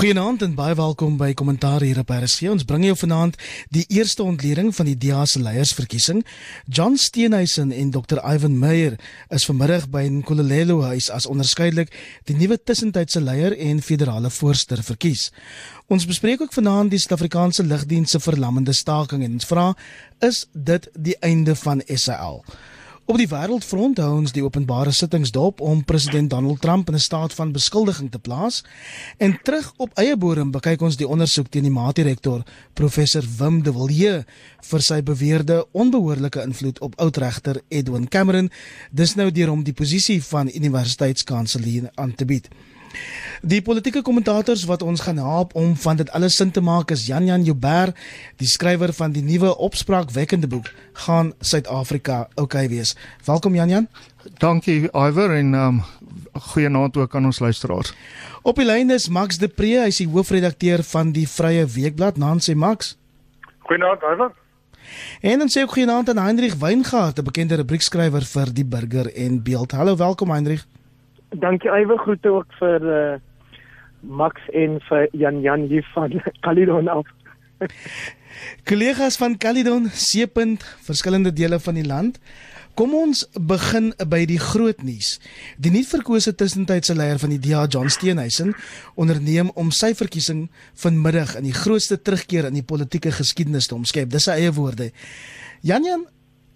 Goeienaand en baie welkom by Kommentaar hier op RSG. Ons bring jou vanaand die eerste ontleding van die DA se leiersverkiesing. John Steenhuisen en Dr. Ivan Meyer is vanmiddag by Nkolelo huis as onderskeidelik die nuwe tussentydse leier en federale voorsteur verkies. Ons bespreek ook vanaand die Suid-Afrikaanse lugdiens se verlammende staking en ons vra is dit die einde van SAL? Op die wêreldfront hou ons die openbare sittings dop om president Donald Trump in 'n staat van beskuldiging te plaas. En terug op eie bodem bekyk ons die ondersoek teen die maatdirektor professor Wim de Villiers vir sy beweerde onbehoorlike invloed op oudregter Edwin Cameron. Dis nou deur hom die posisie van universiteitskanselier aan te bied. Die politieke kommentators wat ons gaan help om van dit alles sin te maak is Jan Jan Joubert, die skrywer van die nuwe opspraakwekkende boek gaan Suid-Afrika oukei wees. Welkom Jan Jan. Dankie Iver en um goeienaand ook aan ons luisteraars. Op die lyn is Max de Pre, hy is die hoofredakteur van die Vrye Weekblad. Nancy Max. Goeienaand Iver. En dan sê ek goeienaand aan Hendrik Weingart, 'n bekende rubriekskrywer vir die Burger en Beeld. Hallo, welkom Hendrik. Dankie Eywe groete ook vir uh, Max en vir Jan Jan hier van Caledon af. Kollegas van Caledon seepunt verskillende dele van die land. Kom ons begin by die groot nuus. Die nuutverkose tussentydse leier van die DA, John Steenhuisen, onderneem om sy verkiesing vanmiddag in die grootste terugkeer in die politieke geskiedenis te omskep. Dis sy eie woorde. Jan Jan,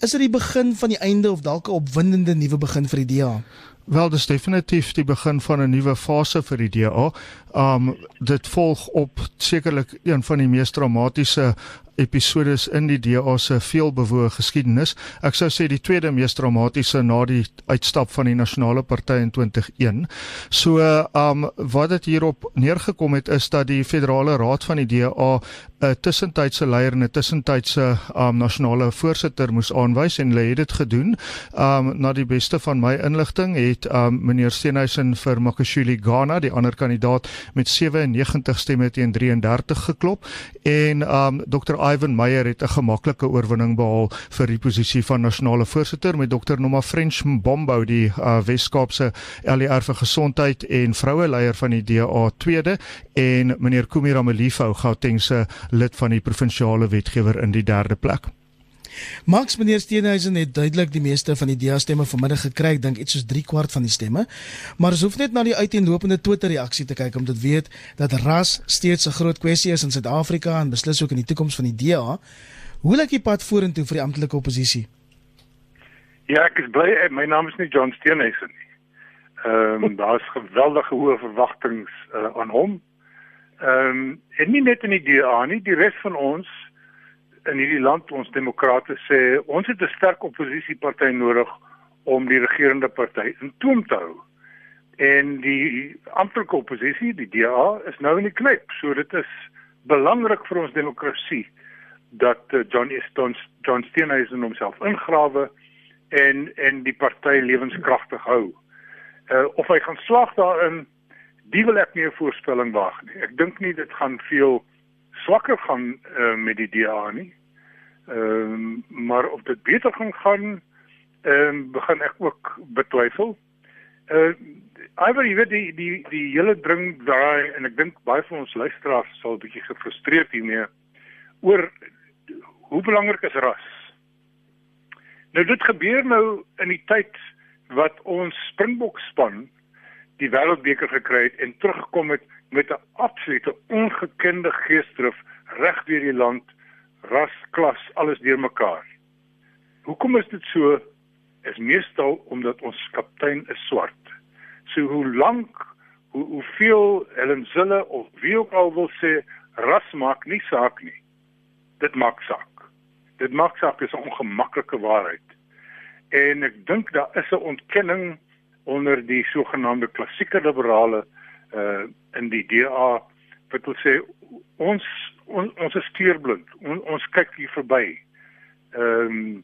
is dit die begin van die einde of dalk 'n opwindende nuwe begin vir die DA? Wel, dis definitief die begin van 'n nuwe fase vir die DA. Um dit volg op sekerlik een van die mees dramatiese episodes in die DA se veelbewoë geskiedenis. Ek sou sê die tweede mees dramatiese na die uitstap van die Nasionale Party in 2001. So, um wat dit hierop neergekom het is dat die Federale Raad van die DA 'n tussentydse leier en 'n tussentydse um nasionale voorsitter moes aanwys en hulle het dit gedoen. Um na die beste van my inligting het um meneer Steenhuisen vir Makashule Ghana, die ander kandidaat met 97 stemme teen 33 geklop en um Dr Ivan Meyer het 'n gemaklike oorwinning behaal vir die posisie van nasionale voorsitter met Dr Noma French Mbombo die uh, Wes-Kaapse LER vir gesondheid en vroue leier van die DA tweede en meneer Kumira Malifo Gautengse lid van die provinsiale wetgewer in die derde plek. Max meneer Steenhuisen het duidelik die meeste van die DA stemme vanmiddag gekry, ek dink iets soos 3 kwart van die stemme. Maar ons hoef net na die uiteenlopende Twitter reaksie te kyk om te weet dat ras steeds 'n groot kwessie is in Suid-Afrika en beslis ook in die toekoms van die DA. Hoe lyk die pad vorentoe vir die amptelike oppositie? Ja, ek is bly eh, my naam is nie John Steenhuisen nie. Ehm um, daar's geweldige hoë verwagtinge uh, aan hom. Ehm um, en nie net in die DA nie, die res van ons in hierdie land ons demokrate sê ons het 'n sterk oppositieparty nodig om die regerende party in toom te hou. En die amptelike oppositie, die DA, is nou in die knyp. So dit is belangrik vir ons demokrasie dat uh, John Stones John Steenhuisen homself ingrawe en en die party lewenskragtig hou. Uh, of hy gaan slaag daarin, die wil ek nie 'n voorspelling waag nie. Ek dink nie dit gaan veel swakker gaan uh, met die DA nie. Ehm um, maar of dit beter gaan gaan, ehm um, begin ek ook betwyfel. Uh Ivory weet die die die hele dring daai en ek dink baie van ons luisteraars sal 'n bietjie gefrustreerd hiermee oor hoe belangrik is ras. Nou dit gebeur nou in die tyd wat ons Springbok span die wêreldbeker gekry het en teruggekom het met 'n absolute ongekende geesdrif reg deur die land, ras, klas, alles deurmekaar. Hoekom is dit so? Is meestal omdat ons kaptein is swart. So hoe lank, hoe hoeveel Helen Zille of wie ook al wil sê ras maak nie saak nie. Dit maak saak. Dit maak saak is 'n ongemaklike waarheid. En ek dink daar is 'n ontkenning onder die sogenaamde klassieke liberale uh in die DA wat wil sê ons on, ons is steurblind. On, ons kyk hier verby. Ehm um,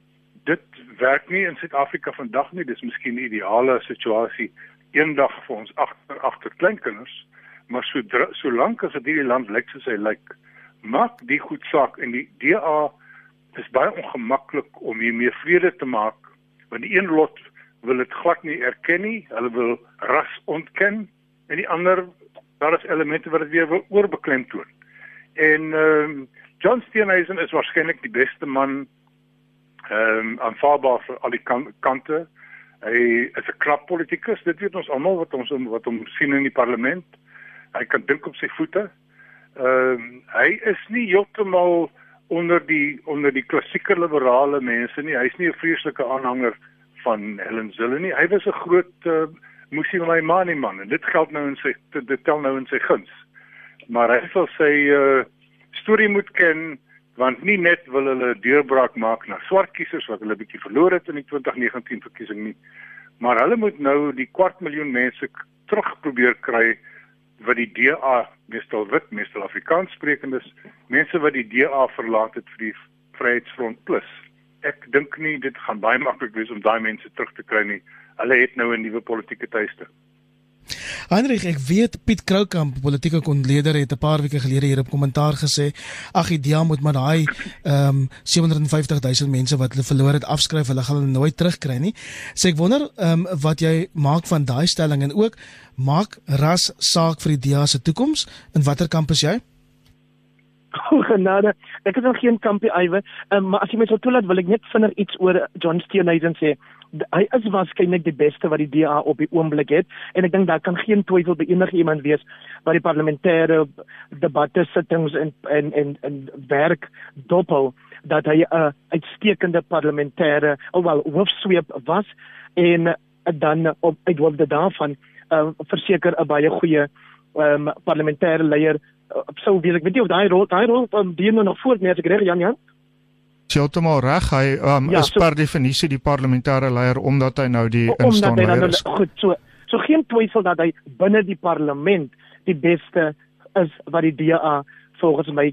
dit werk nie in Suid-Afrika vandag nie. Dis miskien 'n ideale situasie eendag vir ons agter agter kleinkinders, maar so solank as dit hierdie land lyk soos hy lyk, maak die goed saak en die DA is baie ongemaklik om hiermee vrede te maak want die een lot wil dit glad nie erken nie. Hulle wil ras ontken en die ander daar is elemente wat dit weer oorbeklemtoon. En ehm um, John Steenhuisen is waarskynlik die beste man ehm um, aanvaarbaar vir al die kan kante. Hy is 'n krap politikus, dit weet ons almal wat ons wat hom sien in die parlement. Hy kan dink op sy voete. Ehm um, hy is nie heeltemal onder die onder die klassieke liberale mense nie. Hy's nie 'n vreeslike aanhanger van Helen Zille nie. Hy was 'n groot uh, Muslimani man. En dit geld nou in sy dit tel nou in sy guns. Maar hy sal sy uh, storie moet ken want nie net wil hulle deurbraak maak na swart kiesers wat hulle bietjie verloor het in die 2019 verkiesing nie. Maar hulle moet nou die kwart miljoen mense terug probeer kry wat die DA meestal wit meestal Afrikaans sprekendes mense wat die DA verlaat het vir die Vryheidsfront Plus. Ek dink nie dit gaan baie maklik wees om daai mense terug te kry nie hulle het nou 'n nuwe politieke tuiste Heinrich, ek weet Piet Kroukamp, politieke kontleder het 'n paar weke gelede hier op kommentaar gesê, ag die DEA moet maar daai ehm um, 750 000 mense wat hulle verloor het afskryf, hulle gaan hulle nooit terugkry nie. Sê ek wonder ehm um, wat jy maak van daai stelling en ook maak ras saak vir die DEA se toekoms in watter kamp is jy? O, genade. Ek is nog geen kampie ywe, um, maar as jy my sou toelaat, wil ek net vinnig iets oor John Steenhuisen sê hy is waarskynlik die beste wat die DA op die oomblik het. En ek dink daar kan geen twyfel by enige iemand wees wat die parlementêre debatte sittings en en en, en werk doppel dat hy 'n uitstekende parlementêre alhoewel hoofsweep was en dan op uithoofde daarvan uh, verseker 'n baie goeie um, parlementêre leier uh, sou wees. Ek weet nie of daai rol daai rol um, dien nou nog voort nie as ek reg Jan Jan heeltemal reg. Hy um, ja, is so, per definisie die parlementêre leier omdat hy nou die instaande leier is. Nou, goed, so so geen twyfel dat hy binne die parlement die beste is wat die DA volgens my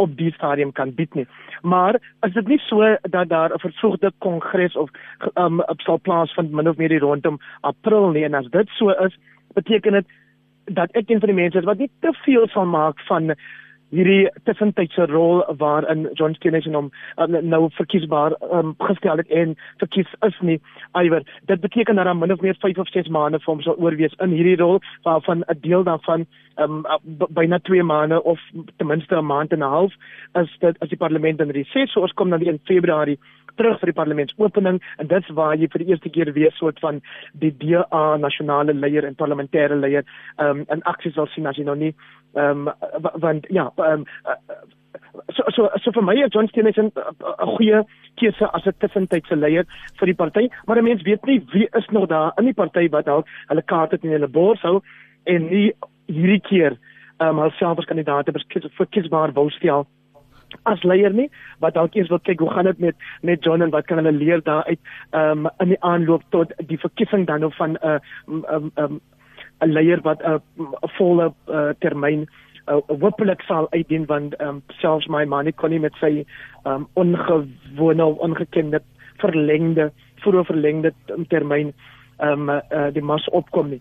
op die stadium kan bied nie. Maar is dit nie so dat daar 'n versoekte kongres of um sal plaasvind min of meer rondom April nie en as dit so is, beteken dit dat ek een van die mense wat nie te veel sal maak van hierdie tussentydse rol waarin John Steenhuisen hom um, nou verkiesbaar um, gestel het en verkies is nie iwer. Dit beteken dat daar min of meer 5 of 6 maande vir hom sal oorwees in hierdie rol waarvan 'n deel daarvan um, byna 2 maande of ten minste 'n maand en 'n half as dit as die parlement in reses so ons kom dan in Februarie terug vir die parlementsopening. En dit is waar jy vir die eerste keer weer soort van die DA nasionale leier en parlementêre leier um, in aksie sal sien as jy nou nie um, want ja um, so so so vir my is John Steenhuisen 'n goeie keuse as 'n tussentydse leier vir die party. Maar 'n mens weet nie wie is nog daar in die party wat dalk hulle kaarte in hulle bors hou en nie hierdie keer um, hulself as kandidaat vir kiesbaar wou stel as leier nie wat dalk eers wil kyk hoe gaan dit met met John en wat kan hulle leer daaruit um, in die aanloop tot die verkiesing dan of van 'n uh, um, um, 'n leier wat 'n uh, volle uh, termyn uh, hoopelik sal uitdien want um, selfs my man kon nie met sy um, ongewone ongekende verlengde vroeë verlengde termyn ehm um, uh, die mas opkom nie.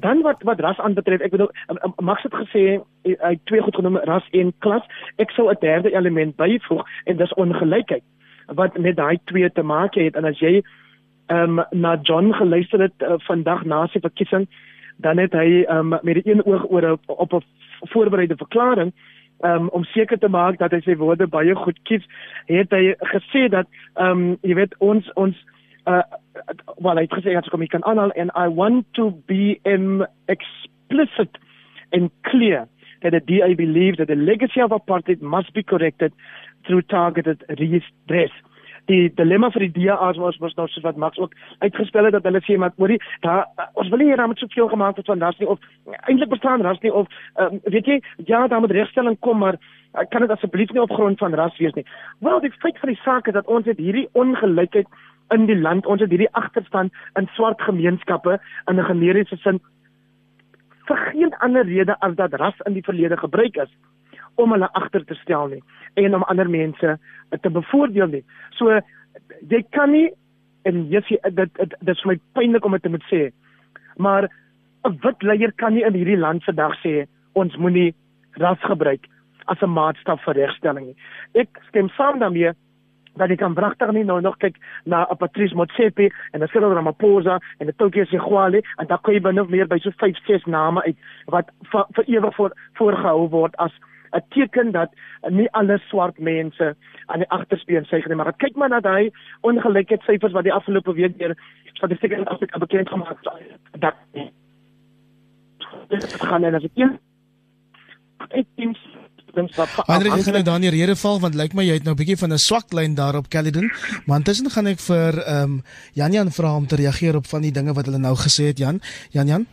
Dan wat wat ras aanbetref, ek bedoel um, Max het gesê hy twee goed genoem ras en klas. Ek sou 'n derde element byvoeg en dis ongelykheid wat met daai twee te maak het en as jy ehm um, na John geluister het uh, vandag na sy verkiesing dan het hy um, met een oog oor op 'n voorbereide verklaring um, om seker te maak dat hy sy woorde baie goed kies, het hy gesê dat ehm um, jy weet ons ons uh, well hy het gesê as kom ek kan aanhaal and I want to be um, explicit and clear that the DA believes that the legacy of apartheid must be corrected through targeted redress die dilemma vir die DA was was nou soos wat Max ook uitgespel het dat hulle sê maar hoorie daar ons wil nie hier met soveel gemaak het van daar's nie of eintlik bestaan ras nie of um, weet jy ja daar moet regstelling kom maar uh, kan dit asseblief nie op grond van ras wees nie? Wel die feit van die saak is dat ons het hierdie ongelykheid in die land. Ons het hierdie agterstand in swart gemeenskappe in 'n generiese sin vir geen ander rede as dat ras in die verlede gebruik is om hulle agter te stel nie en om ander mense te bevoordeel nie. So jy kan nie en jy sê dit dit is my pynlik om dit te moet sê. Maar 'n wit leier kan nie in hierdie land vandag sê ons moenie ras gebruik as 'n maatstaf vir regstelling nie. Ek stem saam daarmee dat jy kan wragtig nie nou nog kyk na 'n Patrice Motsepe en 'n Cyril Ramaphosa en 'n Tokie Segwale en dan kan jy binne meer by so 5 6 name uit wat vir, ewig voor voorgehou word as 'n teken dat nie alle swart mense aan die agterspeen sê nie, maar kyk maar na daai ongelykheidssyfers wat die afgelope week deur statistieke in Afrika bekend gemaak het. Dat dit gaan en as ek ek dink Andre ek gaan nou dan die rede val want lyk my jy het nou 'n bietjie van 'n swak lyn daar op Caledon. Maar intussen gaan ek vir ehm um, Jan Jan vra om te reageer op van die dinge wat hulle nou gesê het Jan. Jan Jan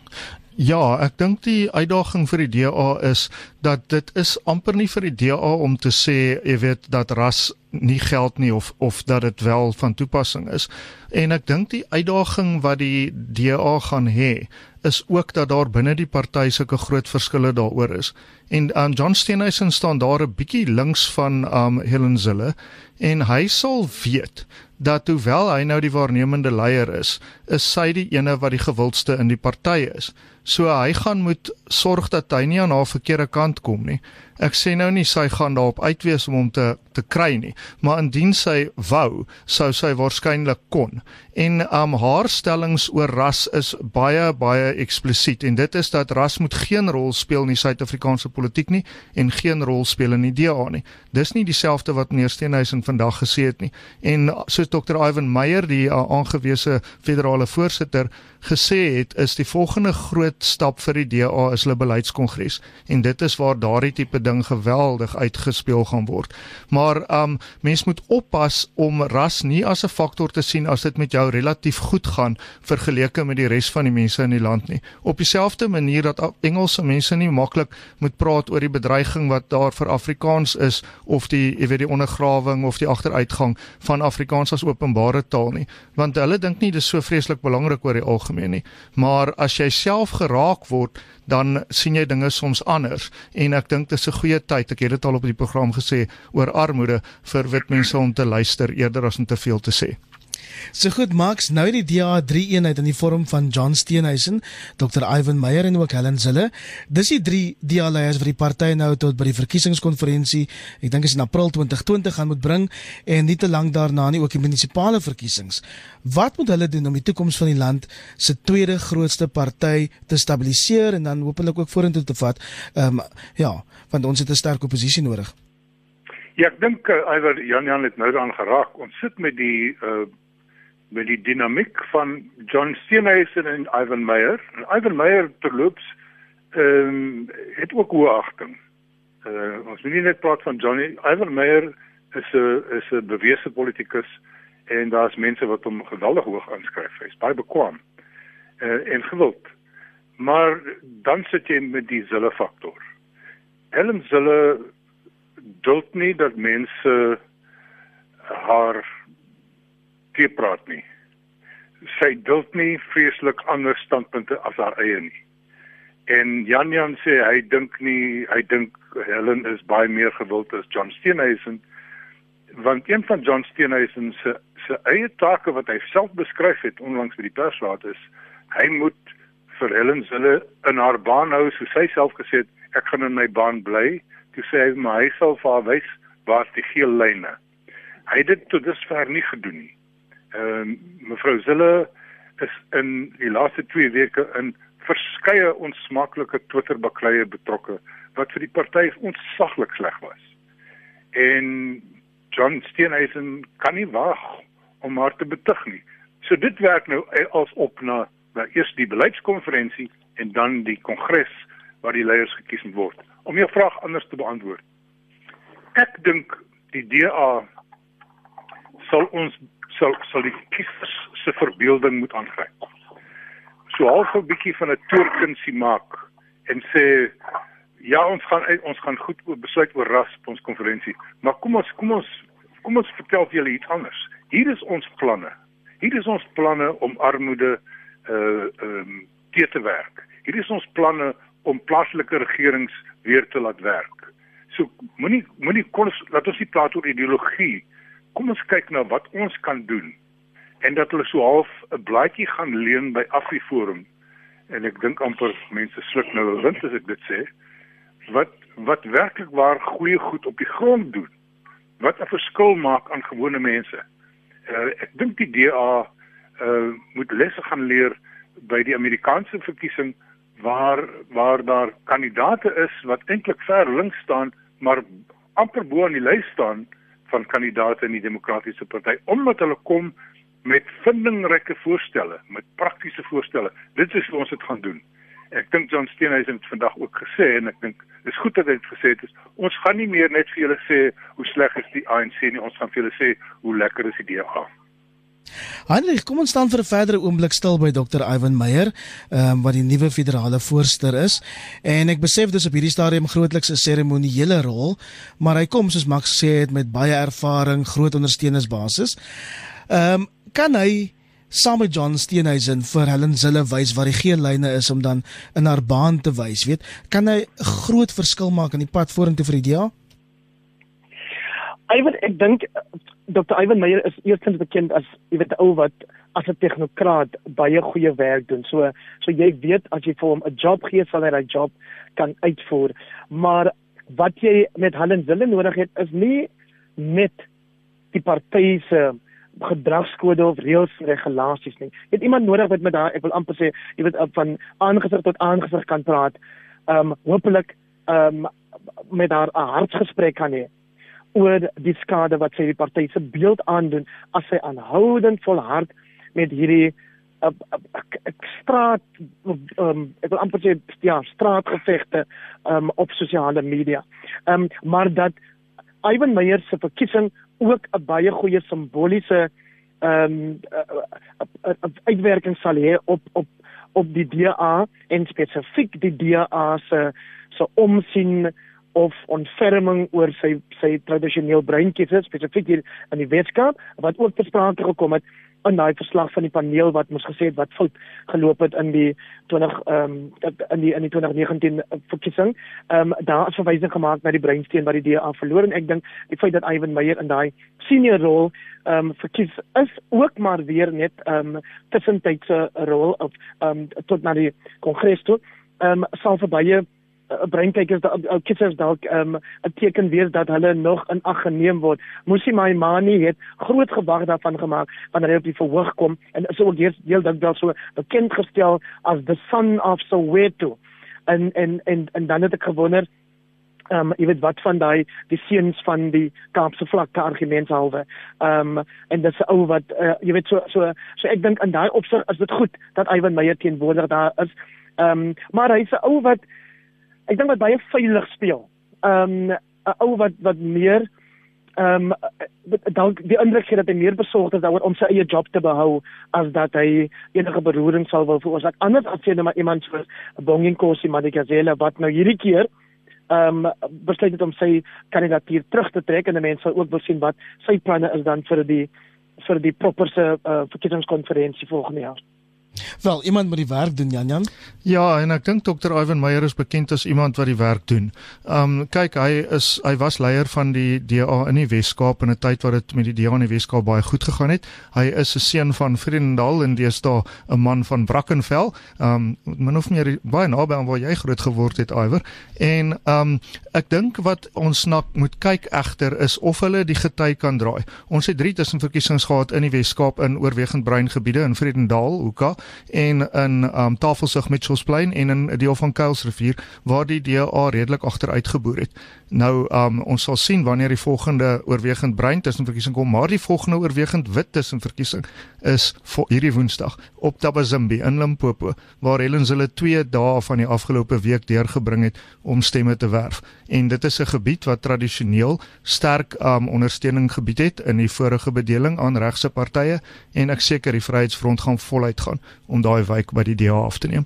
Ja, ek dink die uitdaging vir die DA is dat dit is amper nie vir die DA om te sê jy weet dat ras nie geld nie of of dat dit wel van toepassing is. En ek dink die uitdaging wat die DA gaan hê is ook dat daar binne die party sulke groot verskille daaroor is. En um, John Steenhuisen staan daar 'n bietjie links van um Helen Zille en hy sal weet dat hoewel hy nou die waarnemende leier is, is sy die ene wat die gewildste in die party is. So hy gaan moet sorg dat hy nie aan haar verkeerde kant kom nie. Ek sê nou nie sy gaan daarop uitwees om hom te te kry nie, maar indien sy wou, sou sy waarskynlik kon. En um haar stellings oor ras is baie baie eksplisiet en dit is dat ras moet geen rol speel in die Suid-Afrikaanse politiek nie en geen rol speel in die DA nie. Dis nie dieselfde wat meneer Steenhuisen vandag gesê het nie. En soos Dr. Ivan Meyer, die uh, aangewese federale voorsitter, gesê het, is die volgende groot stap vir die DA is hulle beleidskongres en dit is waar daardie tipe ding geweldig uitgespeel gaan word. Maar um mens moet oppas om ras nie as 'n faktor te sien as dit met jou relatief goed gaan vergeleke met die res van die mense in die land nie. Op dieselfde manier dat Engelse mense nie maklik moet praat oor die bedreiging wat daar vir Afrikaans is of die jy weet die ondergrawing of die agteruitgang van Afrikaans as openbare taal nie, want hulle dink nie dis so vreeslik belangrik oor die algemeen nie. Maar as jy self geraak word, dan sien jy dinge soms anders en ek dink dis 'n goeie tyd ek het dit al op die program gesê oor armoede vir wit mense om te luister eerder as om te veel te sê. So goed, Max, nou die DA3 eenheid in die vorm van John Steenhuisen, Dr. Ivan Meyer en ook Helen Zille. Dis die drie DA leiers wat die party nou tot by die verkiesingskonferensie, ek dink is in April 2020 gaan moet bring en nie te lank daarna nie ook die munisipale verkiesings. Wat moet hulle doen om die toekoms van die land se tweede grootste party te stabiliseer en dan hopelik ook vorentoe te vat? Ehm um, ja, want ons het 'n sterk oppositie nodig. Ja, ek dink uh, Iver Jan Jan het nou daaraan geraak. Ons sit met die uh met die dinamiek van John Steenhuisen en Ivan Meyer. En Ivan Meyer terloops ehm um, het ook hoë agting. Uh ons moet nie net praat van Johnny Ivan Meyer is 'n is 'n bewese politikus en daar's mense wat hom geweldig hoog aanskryf. Hy's baie bekwam. Uh en gewild. Maar dan sit jy met die Zille faktor. Helen Zille duld nie dat mense haar te praat nie. Sy duld nie vreeslik ander standpunte as haar eie nie. En Jan Jan sê hy dink nie hy dink Helen is baie meer gewild as John Steenhuisen want een van John Steenhuisen se se eie take wat hy self beskryf het onlangs by die persraad is hy moet vir Helen hulle in haar baan hou so sy self gesê het ek gaan in my baan bly toe sê hy maar hy sal vir haar wys waar die geel lyne hy het dit tot dusver nie gedoen nie Ehm uh, mevrou Zille is in die laaste 2 weke in verskeie onsmaaklike Twitter bakleie betrokke wat vir die party ontsaglik sleg was. En John Steenhuisen kan nie wag om haar te betug nie. So dit werk nou als op na na eers die beleidskonferensie en dan die kongres waar die leiers gekies word. Om jou vraag anders te beantwoord. Ek dink die DA sal ons sal sal die kiesers se verbeelding moet aangryp. So half 'n bietjie van 'n toerkunsie maak en sê ja, ons gaan ons gaan goed besluit oor ras op ons konferensie, maar kom ons kom ons kom ons vertel vir julle iets anders. Hier is ons planne. Hier is ons planne om armoede uh ehm um, te te werk. Hier is ons planne om plaaslike regerings weer te laat werk. So moenie moenie kon ons laat ons nie praat oor ideologie kom ons kyk na wat ons kan doen en dat hulle so half 'n blaadjie gaan leen by Afriforum en ek dink amper mense sluk nou wind as ek dit sê wat wat werklik waar goeie goed op die grond doen wat 'n verskil maak aan gewone mense. Uh, ek dink die DA uh, moet lesse gaan leer by die Amerikaanse verkiesing waar waar daar kandidate is wat eintlik ver links staan maar amper bo aan die lys staan van kandidate in die demokratiese party omdat hulle kom met vindingryke voorstelle, met praktiese voorstelle. Dit is hoe ons dit gaan doen. Ek dink John Steenhuisen het vandag ook gesê en ek dink dis goed dat hy dit gesê het. Ons gaan nie meer net vir julle sê hoe sleg is die ANC nie, ons gaan vir julle sê hoe lekker is die DA. Heinrich, kom ons staan vir 'n verdere oomblik stil by Dr. Ivan Meyer, ehm um, wat die nuwe federale voorsteur is. En ek besef dis op hierdie stadium grootliks 'n seremoniële rol, maar hy kom soos Max sê het met baie ervaring, groot ondersteuningsbasis. Ehm um, kan hy saam met John Steenhuisen vir Helen Zille wys wat die geenlyne is om dan in haar baan te wys, weet? Kan hy 'n groot verskil maak in die pad vorentoe vir die DA? Ivan, ek dink Dr. Ivan Meyer is eerstens bekend as jy weet ou wat as 'n tegnokraat baie goeie werk doen. So so jy weet as jy vir hom 'n job gee, sal hy daai job kan uitvoer. Maar wat jy met Helen Zille nodig het is nie net die party se gedragskode of reëls en regulasies nie. Jy het iemand nodig wat met daai ek wil amper sê, jy weet van aangesig tot aangesig kan praat. Ehm um, hopelik ehm um, met haar 'n hartsgesprek kan hê oor die skade wat sy die party se beeld aandoen as sy aanhoudend volhard met hierdie uh, uh, straat um, ek wil amper sê ja straatgevegte um, op sosiale media. Ehm um, maar dat Ivan Meyer se verkiesing ook 'n baie goeie simboliese ehm um, uitwerking sal hê op op op die DA en spesifiek die DA se se omsien of ontferming oor sy sy tradisioneel breinkies spesifiek hier in die Weskaap wat ook ter sprake gekom het in daai verslag van die paneel wat mos gesê het wat fout geloop het in die 20 ehm um, in die in die 2019 verkiesing. Ehm um, daar is verwysing gemaak na die breinsteen wat die DA verloor en ek dink die feit dat Ivan Meyer in daai senior rol ehm um, verkies is ook maar weer net ehm um, tussentydse rol of ehm um, tot na die kongres toe. Ehm um, sal vir baie 'n breinkyk is dat ou kitsers dalk ehm, 'n um, teken wees dat hulle nog in ag geneem word. Musi Maimani het groot gewag daarvan gemaak wanneer hy op die verhoog kom en is ook deel deel dat wel so bekend gestel as the son of Soweto. En en en en dan het ek gewonder ehm um, jy weet wat van daai die seuns van die Kaapse vlakte argumenthalwe. Ehm um, en dis 'n ou wat uh, jy weet so so so ek dink in daai opsig is dit goed dat Ivan Meyer teenwoordig daar is. Ehm um, maar hy's 'n ou wat ek dink wat baie veilig speel. Ehm um, 'n ou wat wat meer ehm um, dalk die indruk gee dat hy meer besorgd is daaroor om sy eie job te behou as dat hy enige beroering sal wil veroorsaak. Anders as jy net maar iemand soos Bonginkosi Madikazela wat nou hierdie keer ehm um, besluit het om sy kandidatuur terug te trek en mense sal ook wil sien wat sy planne is dan vir die vir die properse uh, verkiesingskonferensie volgende jaar. Wel, iemand moet die werk doen, Jan Jan. Ja, en ek dink Dr. Ivan Meyer is bekend as iemand wat die werk doen. Um kyk, hy is hy was leier van die DA in die Wes-Kaap in 'n tyd wat dit met die DA in die Wes-Kaap baie goed gegaan het. Hy is 'n seun van Vredendal en deesdae 'n man van Brackenfell. Um min of meer baie naby aan waar jy groot geword het, Iver. En um ek dink wat ons na moet kyk egter is of hulle die gety kan draai. Ons het drie tussenverkiesings gehad in die Wes-Kaap in oorwegend bruin gebiede in Vredendal, Hoeka en in um Tafelsig Mitchellsplein en in 'n deel van Kuilsrivier waar die DA redelik agteruit geboer het. Nou um ons sal sien wanneer die volgende oorwegend bruin tussenverkiesing kom, maar die volgende oorwegend wit tussenverkiesing is hierdie Woensdag op Tabazimbi in Limpopo waar Helen hulle 2 dae van die afgelope week deurgebring het om stemme te werf. En dit is 'n gebied wat tradisioneel sterk um ondersteuning gebied het in die vorige bedeling aan regse partye en ek seker die Vryheidsfront gaan voluit gaan om daai wijk by die DA af te neem.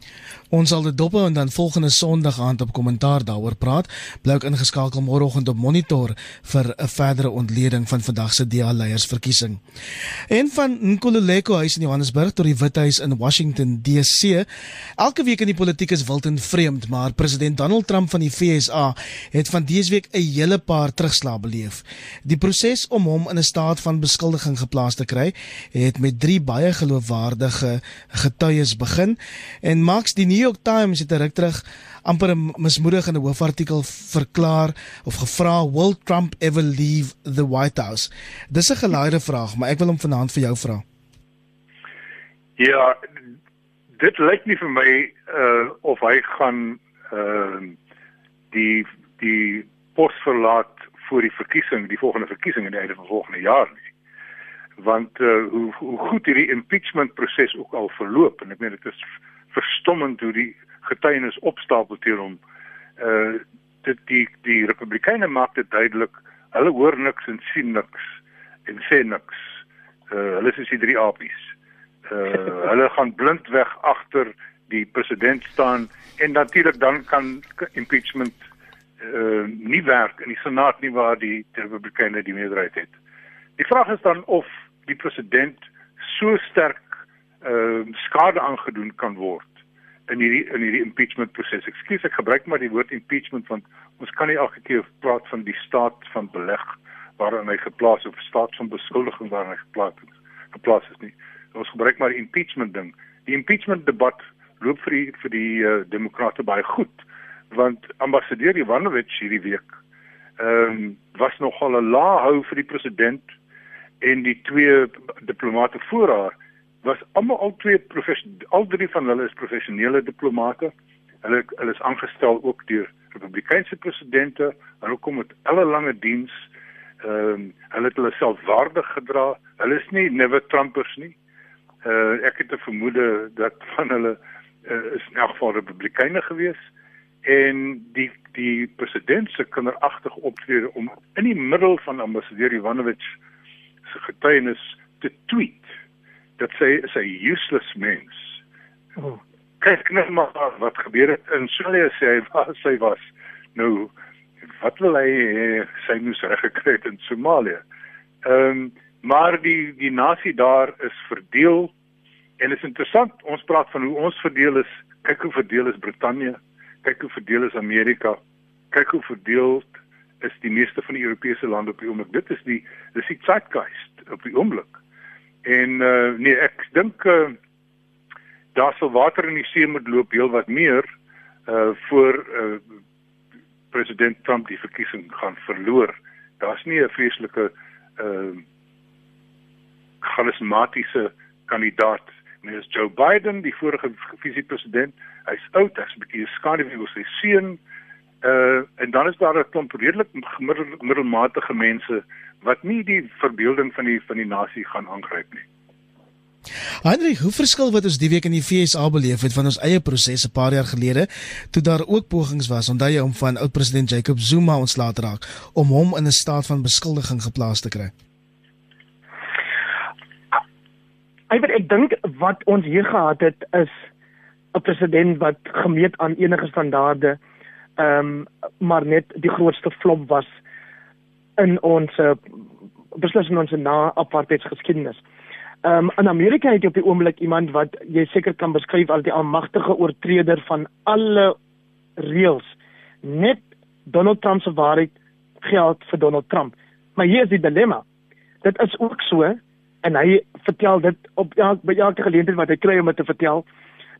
Ons sal dit dop en dan volgende Sondag aand op kommentaar daaroor praat. Bly ook ingeskakel môreoggend op Monitor vir 'n verdere ontleding van vandag se DA leiersverkiesing. En van Nkululeko huis in Johannesburg tot die Withuis in Washington DC. Elke week in die politiek is wild en vreemd, maar president Donald Trump van die FSA het van dese week 'n hele paar terugslae beleef. Die proses om hom in 'n staat van beskuldiging geplaas te kry, het met drie baie geloofwaardige getuies begin en Max die York Times het ruk terug amper 'n hoofartikel verklaar of gevra will Trump ever leave the White House. Dis 'n gelaaide vraag, maar ek wil hom vanaand vir jou vra. Ja, dit lyk nie vir my uh of hy gaan uh die die pos verlaat voor die verkiesing, die volgende verkiesing in die einde van volgende jaar nie. Want uh hoe hoe goed hierdie impeachment proses ook al verloop en ek meen dit is verstommend hoe die getuienis opstapel teen hom. Uh dit die die republikeine maak dit duidelik hulle hoor niks en sien niks en sê niks. Uh hulle is die drie apies. Uh hulle gaan blind weg agter die president staan en natuurlik dan kan impeachment uh nie werk in die senaat nie waar die republikeine die meerderheid het. Die vraag is dan of die president so sterk uh skade aangedoen kan word in hierdie in hierdie impeachment proses. Ekskuus, ek gebruik maar die woord impeachment want ons kan nie elke keer praat van die staat van beleg waarin hy geplaas of staat van beskuldiging waarin hy geplaas is. Geplaas is nie. Ons gebruik maar impeachment ding. Die impeachment debat loop vir die vir die uh, demokrate baie goed want ambassadeur Ivanovich hierdie week ehm um, was nogal 'n lae hou vir die president en die twee diplomate voor haar was almal al twee al drie van hulle is professionele diplomate. Hulle hulle is aangestel ook deur Republikeinse presidente en hulle kom met alle lange diens. Ehm um, hulle het hulle selfwaardig gedra. Hulle is nie never Trumpers nie. Uh ek het 'n vermoede dat van hulle uh, is in elk geval Republikeine gewees en die die president se kinderagtige optrede om in die middel van ambassadeur Ivanovich se getuienis te tweet dat sy is 'n useless mens. Oh. Kyk net maar wat gebeur het in Somalia sê hy was sy was. Nou wat wil hy sy moes reggekry het in Somalia. Ehm um, maar die die nasie daar is verdeel en is interessant ons praat van hoe ons verdeel is. Kyk hoe verdeel is Brittanje. Kyk hoe verdeel is Amerika. Kyk hoe verdeel is die meeste van die Europese lande op die oomblik. Dit is die dis die zeitgeist op die oomblik. En uh, nee, ek dink uh, daar sal water in die see moet loop heel wat meer uh voor uh president Trump die verkiesing gaan verloor. Daar's nie 'n vreeslike uh charismatiese kandidaat nie. Dis Joe Biden, die vorige visiepresident. Hy's oud, hy's 'n bietjie skaduwee oor sy seun. Uh en dan is daar 'n klomp redelik middelmatige mense wat nie die verbeelding van die van die nasie gaan aangryp nie. Heinrich, hoe verskil wat ons die week in die FSA beleef het van ons eie proses 'n paar jaar gelede toe daar ook pogings was onthou jy om van oud president Jacob Zuma ontslae te raak om hom in 'n staat van beskuldiging geplaas te kry? Ek weet ek dink wat ons hier gehad het is 'n president wat gemeet aan enige standaarde ehm um, maar net die grootste flop was in ons uh, beslis in ons na apartheidsgeskiedenis. Ehm um, in Amerika het jy op die oomblik iemand wat jy seker kan beskryf as die almagtige oortreder van alle reëls. Net Donald Trump se waarheid geld vir Donald Trump. Maar hier is die dilemma. Dit is ook so en hy vertel dit op elke by elke geleentheid wat hy kry om dit te vertel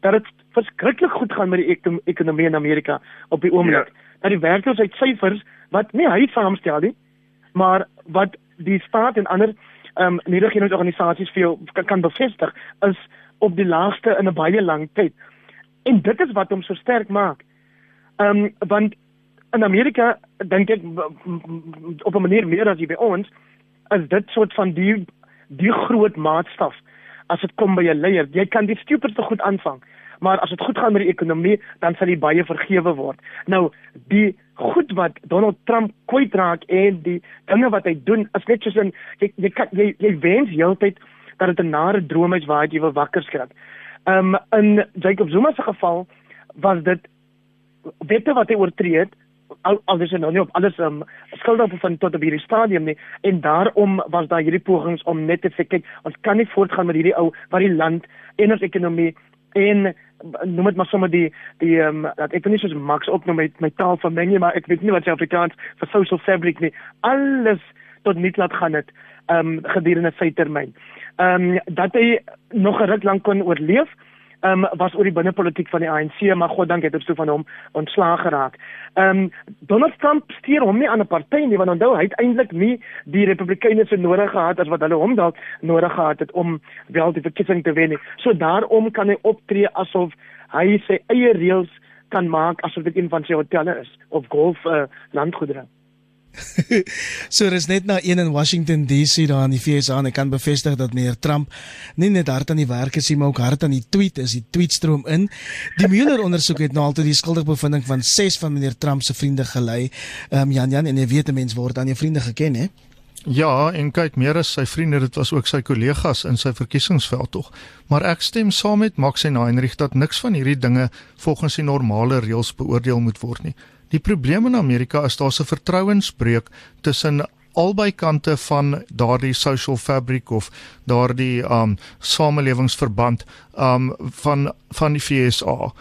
dat dit verskriklik goed gaan met die ekonomie in Amerika op die oomblik. Ja. Dat die werkloosheidsyfers wat nie hy saamstel nie, maar wat die staat en ander ehm um, nie-regeringsorganisasies vir jou kan, kan bevestig is op die laagste in 'n baie lang tyd. En dit is wat hom so sterk maak. Ehm um, want in Amerika dink ek op 'n manier meer as hier by ons is dit soort van die die groot maatstaf as dit kom by 'n leier. Jy kan die stupidste goed aanvang, maar as dit goed gaan met die ekonomie, dan sal jy baie vergewe word. Nou, die goed wat Donald Trump kwytraak en die dinge wat hy doen, is net soos 'n jy jy kan jy, jy wens heeltyd dat dit 'n nare droom is waar jy wil wakker skrik. Um in Jacob Zuma se geval was dit wette wat hy oortree het al al dis nou nie op alles um skuldig van tot op hierdie stadium nie en daarom was daar hierdie pogings om net te sê kyk ons kan nie voortgaan met hierdie ou wat die land en ons ekonomie en noem dit maar sommer die die ehm um, dat ek nie soos Max opnoem met my taal van mengie maar ek weet nie wat jy Afrikaans vir social fabric nie alles tot nie laat gaan dit ehm um, gedurende sy termyn. Ehm um, dat hy nog 'n ruk lank kon oorleef um, was oor die binnepolitiek van die ANC, maar God dank het op so van hom ontslaag geraak. Ehm um, Donald Trump steur hom nie aan 'n party nie, want onthou hy het eintlik nie die Republikeine se nodig gehad as wat hulle hom dalk nodig gehad het om wel die verkiesing te wen nie. So daarom kan hy optree asof hy sy eie reëls kan maak asof dit een van sy hotelle is of golf uh, landgoedere. so dis net na een in Washington DC daar in die VSA en ek kan bevestig dat meneer Trump nie net hard aan die werk is nie maar ook hard aan die tweet is die tweetstroom in die Mueller ondersoek het nou altyd die skuldigbevinding van 6 van meneer Trump se vriende gelei um, Jan Jan en jy weet 'n mens word aan jou vriende geken hè Ja, en kyk, meer as sy vriende, dit was ook sy kollegas in sy verkiesingsveld tog. Maar ek stem saam met Max en Heinrich dat niks van hierdie dinge volgens die normale reëls beoordeel moet word nie. Die probleem in Amerika is daar 'n vertrouensbreuk tussen albei kante van daardie social fabric of daardie um samelewingsverband um van van die FSA.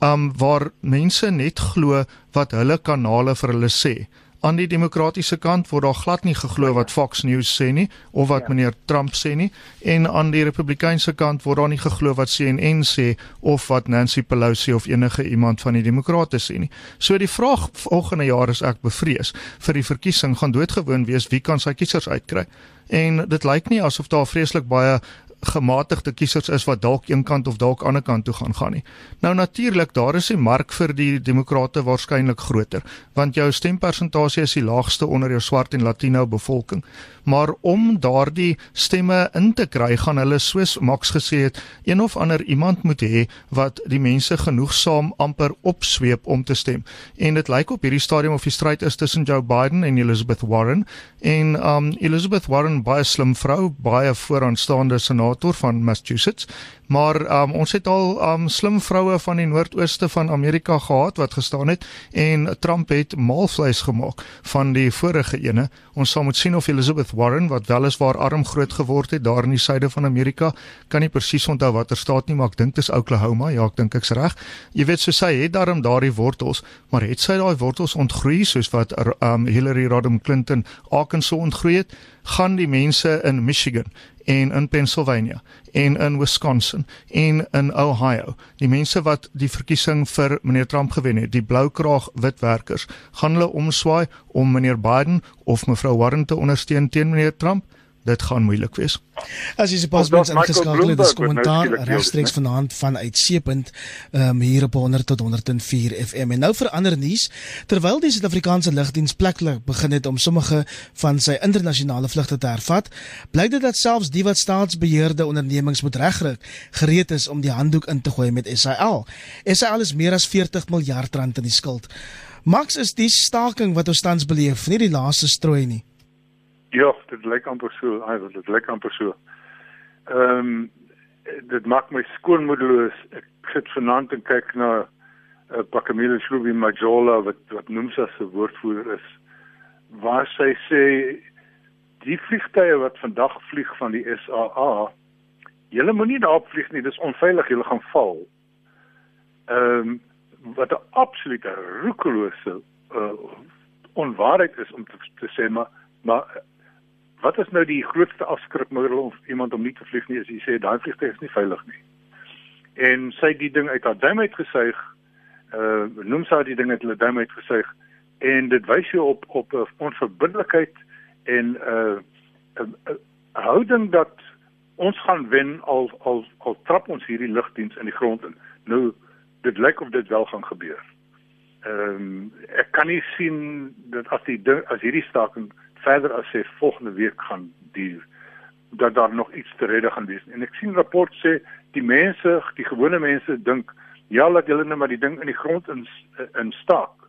Um waar mense net glo wat hulle kanale vir hulle sê aan die demokratiese kant word daar glad nie geglo wat Fox News sê nie of wat ja. meneer Trump sê nie en aan die republikeinse kant word daar nie geglo wat CNN sê of wat Nancy Pelosi of enige iemand van die demokrate sê nie. So die vraag volgende jaar is ek bevrees vir die verkiesing gaan doodgewoon wees wie kan sy kiesers uitkry. En dit lyk nie asof daar vreeslik baie gematigde kiesers is wat dalk een kant of dalk ander kant toe gaan gaan nie. Nou natuurlik, daar is die mark vir die demokrate waarskynlik groter, want jou stempersentasie is die laagste onder jou swart en latino bevolking. Maar om daardie stemme in te kry, gaan hulle soos Max gesê het, een of ander iemand moet hê wat die mense genoegsaam amper opsweep om te stem. En dit lyk op hierdie stadium of die stryd is tussen Joe Biden en Elizabeth Warren en um Elizabeth Warren baie slim vrou, baie vooraanstaande senator senator van Massachusetts maar um, ons het al um, slim vroue van die noordooste van Amerika gehad wat gestaan het en Trump het maalvleis gemaak van die vorige ene. Ons sal moet sien of Elizabeth Warren wat wel is waar arm groot geword het daar in die suide van Amerika, kan nie presies onthou watter staat nie, maar ek dink dit is Oklahoma. Ja, ek dink ek's reg. Jy weet so sy het daarom daardie wortels, maar het sy daai wortels ontgroei soos wat um, Hillary Rodham Clinton Arkansas ontgroei het? gaan die mense in Michigan en in Pennsylvania en in Wisconsin en in Ohio. Die mense wat die verkiesing vir meneer Trump gewen het, die bloukraag witwerkers, gaan hulle omswaai om meneer Biden of mevrou Warren te ondersteun teen meneer Trump? Dit gaan moeilik wees. As jy sopas mens ingeskakel het, dis kommentaar regstreeks vanaand van uitsepend um, hier op 100 tot 104 FM. En nou verander nuus terwyl die Suid-Afrikaanse lugdiens pleklik begin het om sommige van sy internasionale vlugte te hervat, blyk dit dat selfs die wat staatsbeheerde ondernemings moet regryk gereed is om die handdoek in te gooi met SAL. SAL is meer as 40 miljard rand in die skuld. Max is die staking wat ons tans beleef, nie die laaste strooi nie. Ja, dit lyk amper so, wil dit lyk amper so. Ehm um, dit maak my skoonmoedeloos. Ek sit vanaand en kyk na 'n uh, Pakamile Shrubi Majola wat wat noem sy se woordvoerder is. Waar sy sê die vliegtye wat vandag vlieg van die SAA, julle moenie daarop vlieg nie, dis onveilig, julle gaan val. Ehm um, wat 'n absolute roekelose uh, onwaarheid is om te, te sê maar maar wat is nou die grootste afskrikmiddel of iemand om nie te vlieg nie as jy sê daai vliegtuig is nie veilig nie. En sy het die ding uit haar duim uitgesuig. Uh noem sy die ding uit hulle duim uitgesuig en dit wys jou op op 'n onverbiddelikheid en 'n uh, uh, uh, houding dat ons gaan wen al al al trap ons hierdie lugdiens in die grond in. Nou dit lyk of dit wel gaan gebeur. Ehm um, ek kan nie sien dat as die as hierdie staking verder as sê volgende week gaan duur dat daar nog iets te redde gaan wees. En ek sien rapport sê die mense, die gewone mense dink ja, laat hulle net maar die ding in die grond in in staak.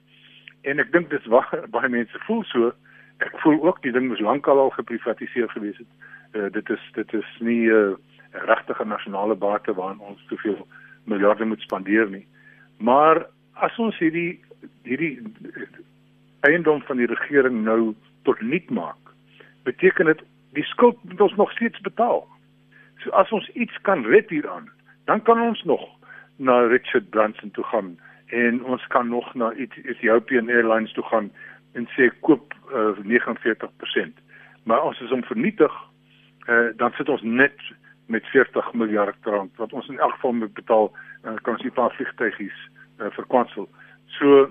En ek dink dis waar baie mense voel so. Ek voel ook die ding moes lankal al geprivatiseer gewees het. Uh, dit is dit is nie 'n uh, regtige nasionale bate waaraan ons soveel miljarde moet spandeer nie. Maar as ons hierdie hierdie eiendom van die regering nou tot nul maak, beteken dit die skuld moet ons nog steeds betaal. So as ons iets kan red hieraan, dan kan ons nog na Richard Branson toe gaan en ons kan nog na Ethiopian Airlines toe gaan en sê koop uh, 49%. Maar as ons hom vernietig, uh, dan sit ons net met 40 miljard rand wat ons in elk geval moet betaal en kan ons nie paar vliegtuigies uh, verkwansel. So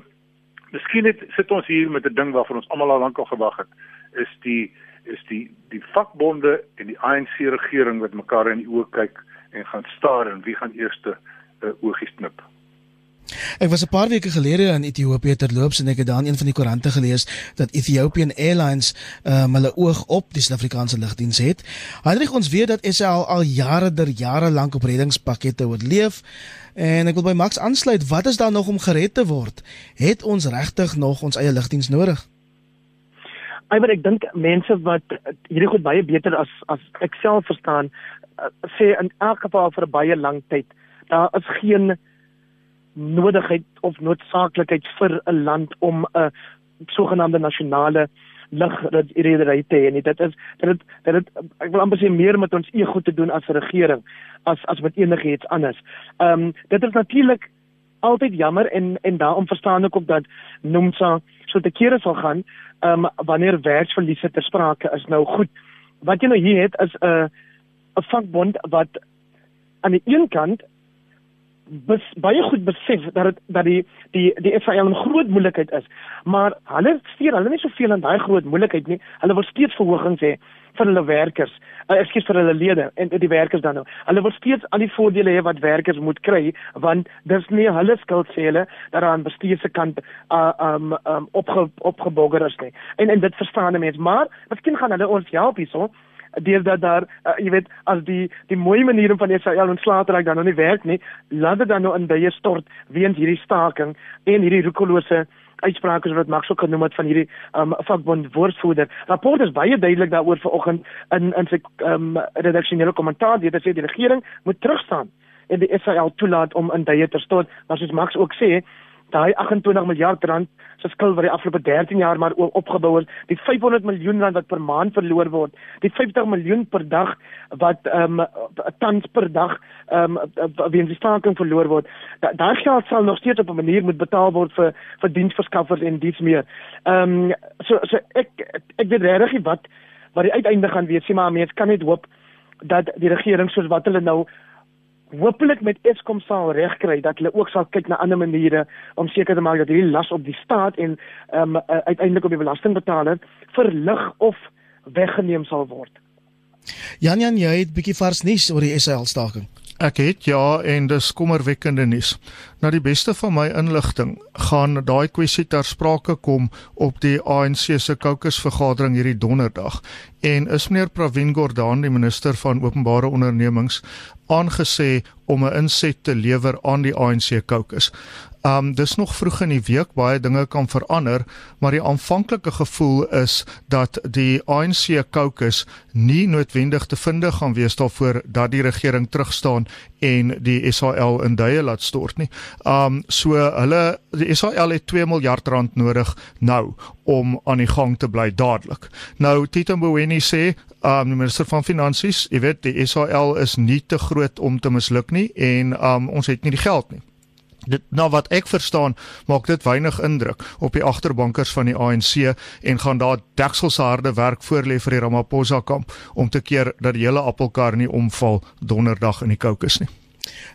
miskien het sit ons hier met 'n ding waarvan ons almal al lank al gewag het is die is die die vakbonde en die ANC regering wat mekaar in die oë kyk en gaan staar en wie gaan eerste uh, oogies knip. Ek was 'n paar weke gelede in Ethiopië terloops en ek het daar in een van die koerante gelees dat Ethiopian Airlines um, hulle oog op die Suid-Afrikaanse lugdiens het. Hendrik ons weet dat SAL al jare der jare lank op reddingspakkette oorleef en ek wil by Max aansluit, wat is daar nog om gered te word? Het ons regtig nog ons eie lugdiens nodig? Maar ek dink mense wat hierdie goed baie beter as as ek self verstaan uh, sê in elk geval vir baie lang tyd daar is geen nodigheid of noodsaaklikheid vir 'n land om 'n sogenaamde nasionale lugredery te hê. Dit is dit het, dit ek wil amper sê meer met ons ego te doen as 'n regering as as met enigiets anders. Ehm um, dit is natuurlik altyd jammer en en daarom verstaan ek ook dat Nomsa so te kere sal gaan ehm um, wanneer werksverliese ter sprake is. Nou goed. Wat jy nou hier het is 'n uh, 'n vakbond wat aan die een kant bes, baie goed besef dat het, dat die die die Israel 'n groot moeilikheid is. Maar hulle steur hulle nie soveel aan daai groot moeilikheid nie. Hulle wil steeds verhogings hê vir hulle werkers. Uh, ekskuus vir hulle lede en die werkers dan nou. Hulle wil steeds al die voordele hê wat werkers moet kry want dis nie hulle skuld sê hulle dat aan bestuur se kant uh, um um opge, opgebogger is nie. En en dit verstaan mense, maar miskien gaan hulle ons help hierso deurdat daar uh, jy weet as die die mooi maniere van Israel ontslaat raak dan nou nie werk nie, laat dit dan nou in baie stort weens hierdie staking en hierdie roekelose uitsprake wat Max ook genoem het van hierdie um, vakbond woordvoerder. Rapport is baie duidelik daaroor vanoggend in in sy um, redaksionele kommentaar dit sê die regering moet terugstaan en die Israel toelaat om in daai te stort, maar soos Max ook sê, daai 28 miljard rand se skuld wat die afgelope 13 jaar maar opgebou is, die 500 miljoen rand wat per maand verloor word, die 50 miljoen per dag wat ehm um, tans per dag ehm um, weens die staking verloor word. Daai da geld sal nog steeds op 'n manier moet betaal word vir vir diensverskaffers en dies meer. Ehm um, so so ek ek weet regtig wat wat die uiteinde gaan wees, sê maar mense kan net hoop dat die regering soos wat hulle nou hopelik met Eskom sal regkry dat hulle ook sal kyk na ander maniere om seker te maak dat hierdie las op die staat en um, uiteindelik op die belastingbetaler verlig of weggeneem sal word. Jan Jan, jy het bietjie vars nuus oor die SAL staking. Ek het ja en dis kommerwekkende nuus. Na die beste van my inligting gaan daai kwessie ter sprake kom op die ANC se kokesvergadering hierdie donderdag en is meneer Pravin Gordhan die minister van openbare ondernemings aangesê om 'n inset te lewer aan die ANC kokes. Um dis nog vroeg in die week, baie dinge kan verander, maar die aanvanklike gevoel is dat die ANC caucus nie noodwendig te vind gaan wees daarvoor dat die regering terugstaan en die SAL in duie laat stort nie. Um so hulle die SAL het 2 miljard rand nodig nou om aan die gang te bly dadelik. Nou Tito Mboweni sê, um die minister van finansies, jy weet die SAL is nie te groot om te misluk nie en um ons het nie die geld nie dit nou wat ek verstaan maak dit weinig indruk op die agterbankers van die ANC en gaan daar dekselsharde werk voorlê vir die Ramaphosa kamp om te keer dat die hele appelkar nie omval donderdag in die kokes nie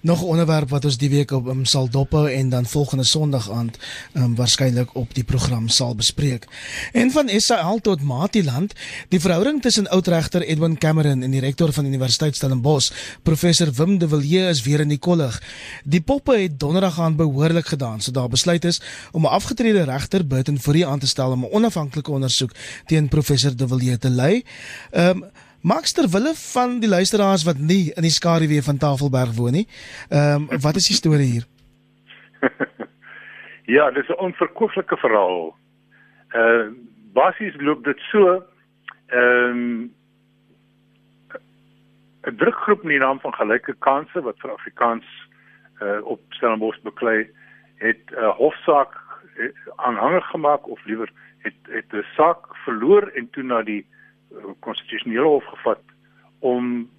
Nog 'n onderwerp wat ons die week op um, sal dophou en dan volgende Sondag aand um, waarskynlik op die program sal bespreek. En van SAL tot Matiland, die verhouding tussen oudregter Edwin Cameron en die rektor van Universiteit Stellenbosch, professor Wim de Villiers is weer in die kollig. Die poppe het donderdag aan behoorlik gedaan, so daar besluit is om 'n afgetrede regter buiten voor die aan te stel om 'n onafhanklike ondersoek teen professor de Villiers te lei. Ehm um, Max ter wille van die luisteraars wat nie in die skaduwee van Tafelberg woon nie. Ehm um, wat is die storie hier? ja, dis 'n onverkooflike verhaal. Uh basies loop dit so ehm um, 'n drukgroep in die naam van Gelyke Kanse wat vir Afrikaans uh op Stellenbosch beklei het 'n uh, hofsaak uh, aanhangig gemaak of liewer het het 'n saak verloor en toe na die konstitusionele hof gevat om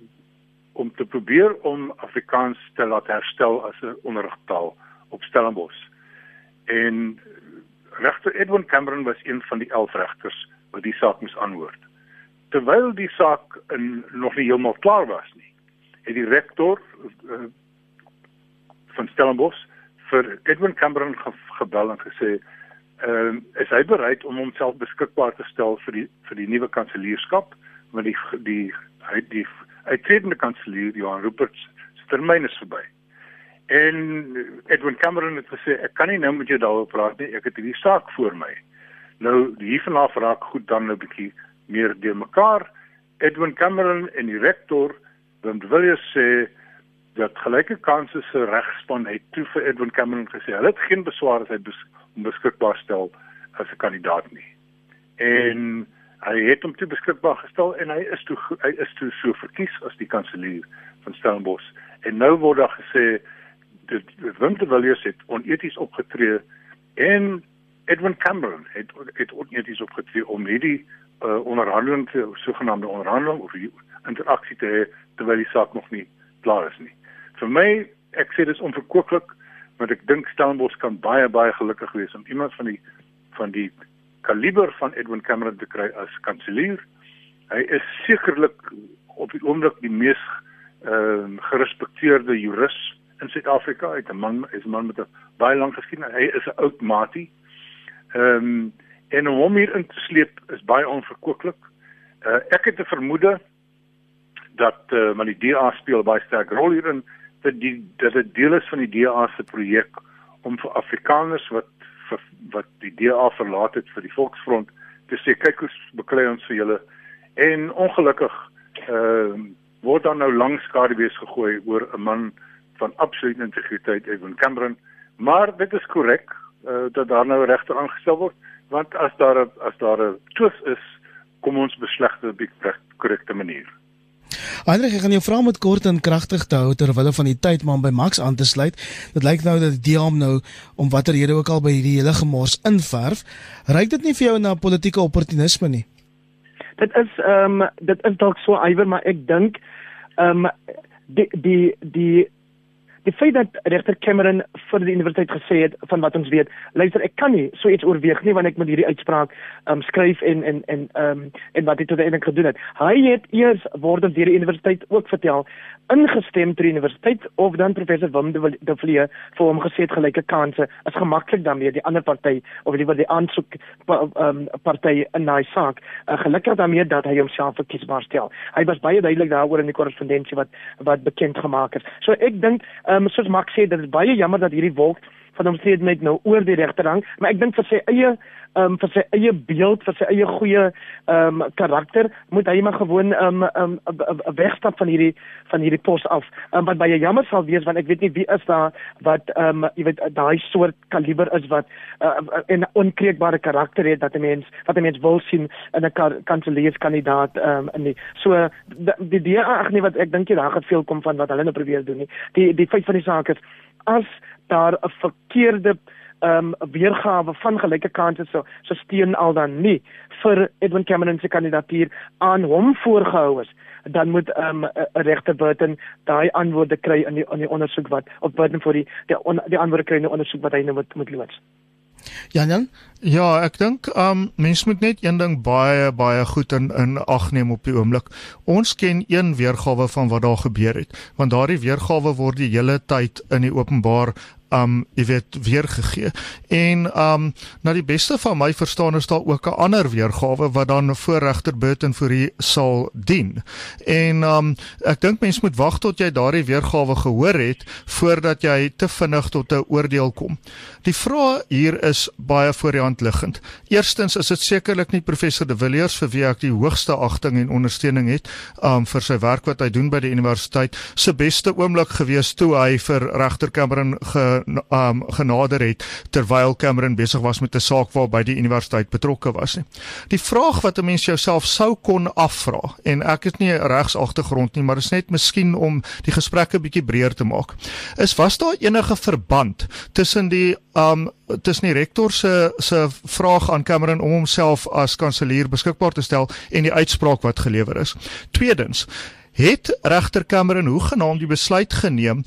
om te probeer om Afrikaans te laat herstel as 'n onderrigtaal op Stellenbosch. En regter Edwin Cameron was een van die 11 regters wat die saak moes aanhoor. Terwyl die saak in, nog nie heeltemal klaar was nie, het die rektor uh, van Stellenbosch vir Edwin Cameron ge gebel en gesê ehm uh, is hy bereid om homself beskikbaar te stel vir die vir die nuwe kanselierskap want die die hy die uitredende kanselier Johan Rupert se termyn is verby. En Edwin Cameron het gesê ek kan nie nou met jou daaroor praat nie, ek het hierdie saak voor my. Nou hiervan af raak goed dan 'n nou bietjie meer deur mekaar. Edwin Cameron en die rektor Wim Villiers sê dat gelyke kansse se regspan het toe vir Edwin Cameron gesê hulle het geen beswaar as hy bes beskikbaar stel as 'n kandidaat nie. En hy het hom toe beskikbaar gestel en hy is toe hy is toe so verkies as die kanselier van Stellenbosch. En nou word daar gesê dat Wim Villiers het oneties opgetree en Edwin Cameron het het oneties opgetree om hierdie uh, onderhandeling te sogenaamde onderhandeling of interaksie te hê terwyl die saak nog nie klaar is nie. Vir my, ek sê dis onverkooplik, want ek dink Stellenbosch kan baie baie gelukkig wees om iemand van die van die kaliber van Edwin Cameron te kry as kanselier. Hy is sekerlik op die oomblik die mees ehm uh, gerespekteerde jurist in Suid-Afrika. Hy is 'n man, is 'n man met 'n baie lang geskiedenis. Hy is 'n oud matie. Ehm um, en om hom hier in te sleep is baie onverkooplik. Uh, ek het 'n vermoede dat uh, maar die DA speel baie sterk rol hierin dat die dat dit deel is van die DA se projek om vir Afrikaners wat vir, wat die DA verlaat het vir die Volksfront te sê kyk hoe beklei ons vir julle. En ongelukkig ehm uh, word dan nou lank skaduwees gegooi oor 'n man van absolute integriteit Evan Cameron. Maar dit is korrek uh, dat daar nou regter aangestel word want as daar as daar 'n twis is kom ons beslegte op die korrekte manier Heinrich, ek gaan jou vra om dit kort en kragtig te hou terwyl hulle van die tyd maar by Max aan te sluit. Dit lyk nou dat die DAM nou om watter rede ook al by hierdie hele gemors inverf. Ryk dit nie vir jou na politieke opportunisme nie? Dit is ehm um, dit is dalk so iwer maar ek dink ehm um, die die die die feit dat regter Cameron vir die universiteit gesê het van wat ons weet, luister ek kan nie so iets oorweeg nie want ek moet hierdie uitspraak um, skryf en en en um, en wat hy tot eintlik gedoen het. Hy het eers word deur die universiteit ook vertel ingestem ter universiteit of dan professor Wim de, Vlie vir hom gesê het gelyke kansse is gemaklik daarmee die ander party of liewer die aansoek um, party in daai saak uh, gelukkig daarmee dat hy homself verkiesbaar stel. Hy was baie duidelik daaroor in die korrespondensie wat wat bekend gemaak is. So ek dink um, soos Max sê dit is baie jammer dat hierdie wolk van omstredenheid nou oor die regterhang, maar ek dink vir sy eie um, vir sy eie beeld, vir sy eie goeie ehm um, karakter, moet hy maar gewoon ehm um, um, wegstap van hierdie van hierdie pos af. Um, wat baie jammer sal wees want ek weet nie wie is daar wat ehm um, jy weet daai soort kaliber is wat uh, 'n onkreekbare karakter het dat 'n mens wat 'n mens wil sien in 'n kanselierskandidaat ehm um, in die so die die ag nee wat ek dink jy daar gaan veel kom van wat hulle nou probeer doen nie. Die die feit van die saak is as daar 'n verkeerde ehm um, weergawe van gelyke kansse so so steun al dan nie vir Edwin Cameron se kandidatuur aan hom voorgehou is dan moet ehm um, 'n regter Burton daai antwoorde kry in die in die ondersoek wat op Burton vir die die, on, die antwoorde kry in die ondersoek wat hy nou moet moet loods. Jan Jan Ja, ek dink um mens moet net een ding baie baie goed in in ag neem op die oomblik. Ons ken een weergawe van wat daar gebeur het, want daardie weergawe word die hele tyd in die openbaar um jy weet weergegee en um na die beste van my verstaan is daar ook 'n ander weergawe wat dan voor regter Burton vir u sal dien. En um ek dink mens moet wag tot jy daardie weergawe gehoor het voordat jy te vinnig tot 'n oordeel kom. Die vraag hier is baie voor die hand liggend. Eerstens is dit sekerlik nie professor De Villiers vir wie ek die hoogste agting en ondersteuning het um vir sy werk wat hy doen by die universiteit se beste oomblik gewees toe hy vir regter Cameron um, genader het terwyl Cameron besig was met 'n saak waarby die universiteit betrokke was nie. Die vraag wat 'n mens jouself sou kon afvra en ek het nie regs agtergrond nie, maar is net miskien om die gesprekke bietjie breër te maak. Is was daar enige verband tussen die um tussen die rektor se se vraag aan Cameron om homself as kanselier beskikbaar te stel en die uitspraak wat gelewer is. Tweedens, het regter Cameron hoe genaamd die besluit geneem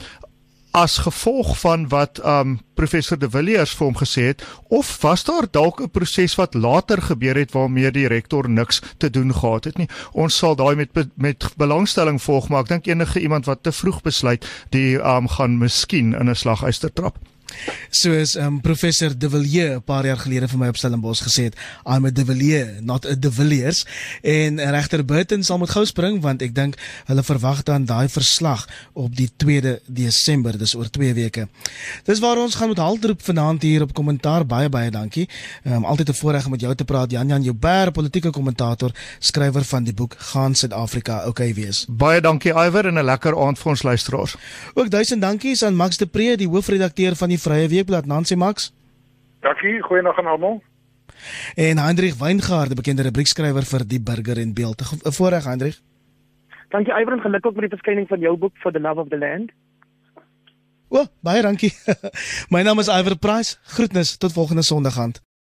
as gevolg van wat um professor De Villiers vir hom gesê het of was daar dalk 'n proses wat later gebeur het waarmee die rektor niks te doen gehad het nie? Ons sal daai met met belangstelling volg maar ek dink enige iemand wat te vroeg besluit die um gaan miskien in 'n slaguister trap soos um, professor De Villiers 'n paar jaar gelede vir my op Stellenbosch gesê het, I'm a De Villiers, not a De Villiers. En regter Burton sal moet gou spring want ek dink hulle verwag dan daai verslag op die 2de Desember, dis oor 2 weke. Dis waar ons gaan met haltroep vanaand hier op kommentaar. Baie baie dankie. Um, altyd 'n voorreg om met jou te praat, Jan Jan Joubert, politieke kommentator, skrywer van die boek Gaan Suid-Afrika okay wees. Baie dankie Iwer en 'n lekker aand vir ons luisteraars. Ook duisend dankies aan Max de Pre, die hoofredakteur van die Vrye Weekblad Nancy Max. Dankie, goeienaand aan almal. En Hendrik Weingard, bekende rubriekskrywer vir Die Burger en Beeld. 'n Voorreg Hendrik. Dankie Ivan, geluk ook met die verskyning van jou boek For the Love of the Land. O, baie dankie. My naam is Iver Price. Groetnis tot volgende Sondag aand.